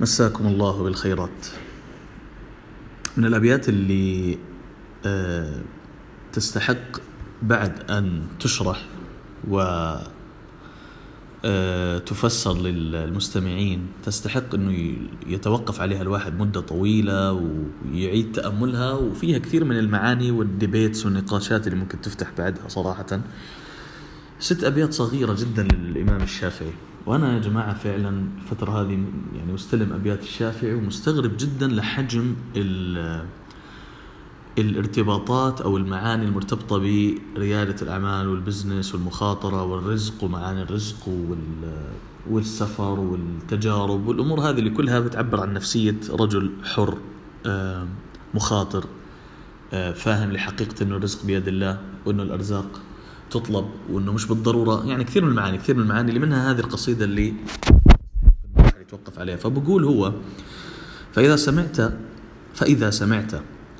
مساكم الله بالخيرات. من الأبيات اللي آه، تستحق بعد أن تشرح و آه، تفسر للمستمعين تستحق أنه يتوقف عليها الواحد مدة طويلة ويعيد تأملها وفيها كثير من المعاني والديبيتس والنقاشات اللي ممكن تفتح بعدها صراحة. ست أبيات صغيرة جدا للإمام الشافعي. وأنا يا جماعة فعلا الفترة هذه يعني مستلم أبيات الشافعي ومستغرب جدا لحجم الارتباطات أو المعاني المرتبطة بريادة الأعمال والبزنس والمخاطرة والرزق ومعاني الرزق والسفر والتجارب والأمور هذه اللي كلها بتعبر عن نفسية رجل حر مخاطر فاهم لحقيقة أنه الرزق بيد الله وأنه الأرزاق تطلب وإنه مش بالضرورة. يعني كثير من المعاني كثير من المعاني اللي منها هذه القصيدة اللي يتوقف عليها. فبقول هو فإذا سمعت فإذا سمعت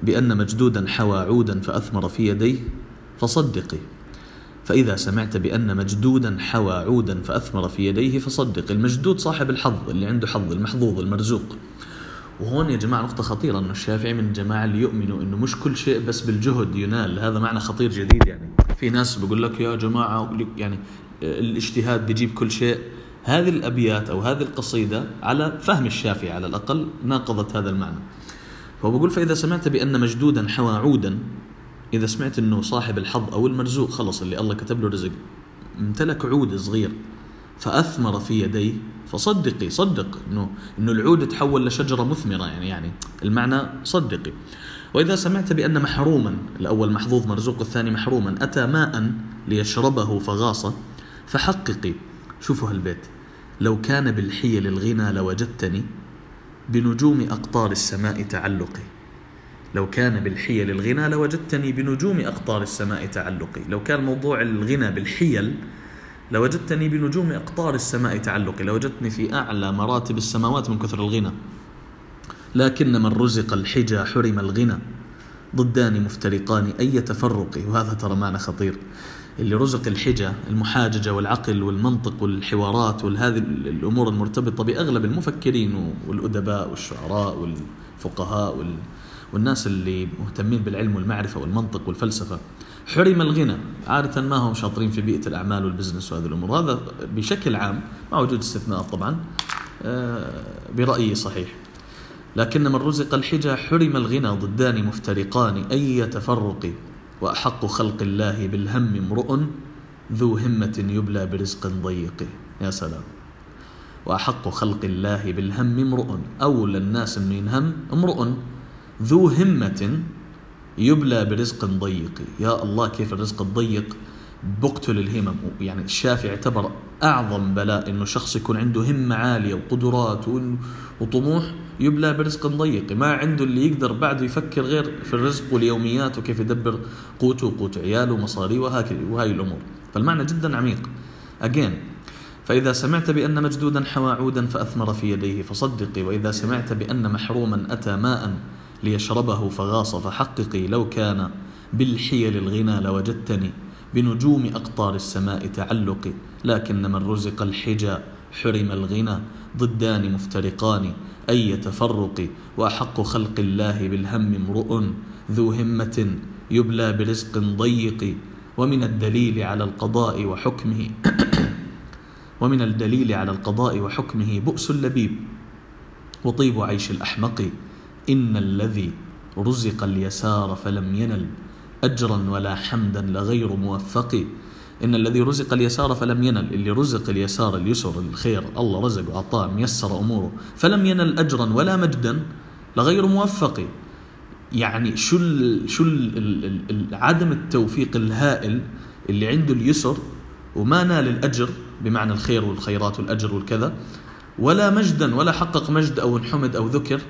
بأن مجدودا حوى عودا فأثمر في يديه فصدقي. فإذا سمعت بأن مجدودا حوى عودا فأثمر في يديه فصدق المجدود صاحب الحظ اللي عنده حظ المحظوظ المرزوق. وهون يا جماعة نقطة خطيرة أنه الشافعي من الجماعة اللي يؤمنوا أنه مش كل شيء بس بالجهد ينال. هذا معنى خطير جديد يعني. في ناس بقول لك يا جماعة يعني الاجتهاد بيجيب كل شيء. هذه الأبيات أو هذه القصيدة على فهم الشافعي على الأقل ناقضت هذا المعنى. فهو بقول فإذا سمعت بأن مجدودا حوى عودا إذا سمعت أنه صاحب الحظ أو المرزوق خلص اللي الله كتب له رزق. امتلك عود صغير فأثمر في يديه فصدقي صدق انه إنه العود تحول لشجرة مثمرة يعني يعني المعنى صدقي. وإذا سمعت بأن محروما الأول محظوظ مرزوق الثاني محروما أتى ماء ليشربه فغاص فحققي شوفوا هالبيت لو كان بالحيل الغنى لوجدتني بنجوم أقطار السماء تعلقي. لو كان بالحيل الغنى لوجدتني بنجوم أقطار السماء تعلقي. لو كان موضوع الغنى بالحيل لوجدتني بنجوم أقطار السماء تعلقي. لوجدتني في أعلى مراتب السماوات من كثر الغنى. لكن من رزق الحجى حرم الغنى. ضدان مفترقان أي تفرق؟ وهذا ترى معنى خطير. اللي رزق الحجة المحاججة والعقل والمنطق والحوارات وهذه الأمور المرتبطة بأغلب المفكرين والأدباء والشعراء والفقهاء والناس اللي مهتمين بالعلم والمعرفة والمنطق والفلسفة. حرم الغنى. عادة ما هم شاطرين في بيئة الأعمال والبزنس وهذه الأمور. هذا بشكل عام مع وجود استثناءات طبعا آه، برأيي صحيح. لكن من رزق الحجى حرم الغنى ضدان مفترقان أي تفرق وأحق خلق الله بالهم امرؤ ذو همة يبلى برزق ضيق. يا سلام. وأحق خلق الله بالهم امرؤ أولى الناس من ينهم امرؤ ذو همة يبلى برزق ضيق. يا الله كيف الرزق الضيق؟ بقتل الهمم يعني الشافعي اعتبر أعظم بلاء أنه شخص يكون عنده همة عالية وقدرات وطموح يبلى برزق ضيق ما عنده اللي يقدر بعده يفكر غير في الرزق واليوميات وكيف يدبر قوته وقوت عياله ومصاريه وهكذا وهاي الأمور. فالمعنى جدا عميق. أجين فإذا سمعت بأن مجدودا حوى عودا فأثمر في يديه فصدقي. وإذا سمعت بأن محروما أتى ماء ليشربه فغاص فحققي لو كان بالحيل الغنى لوجدتني. بنجوم أقطار السماء تعلقي لكن من رزق الحجى حرم الغنى ضدان مفترقان أي تفرق وأحق خلق الله بالهم امرؤ ذو همة يبلى برزق ضيق ومن الدليل على القضاء وحكمه ومن الدليل على القضاء وحكمه بؤس اللبيب. وطيب عيش الأحمق إن الذي رزق اليسار فلم ينل. أجرا ولا حمدا لغير موفق. إن الذي رزق اليسار فلم ينل اللي رزق اليسار اليسر الخير الله رزق وأعطاه ميسر أموره فلم ينل أجرا ولا مجدا لغير موفق. يعني شو ال شو ال عدم التوفيق الهائل اللي عنده اليسر وما نال الأجر بمعنى الخير والخيرات والأجر والكذا ولا مجدا ولا حقق مجد أو انحمد أو ذكر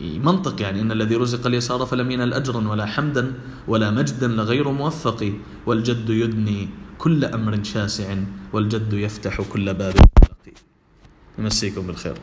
منطق يعني إن الذي رزق اليسار فلم ينل أجرا ولا حمدا ولا مجدا لغير موفق. والجد يدني كل أمر شاسع والجد يفتح كل باب يمسيكم بالخير.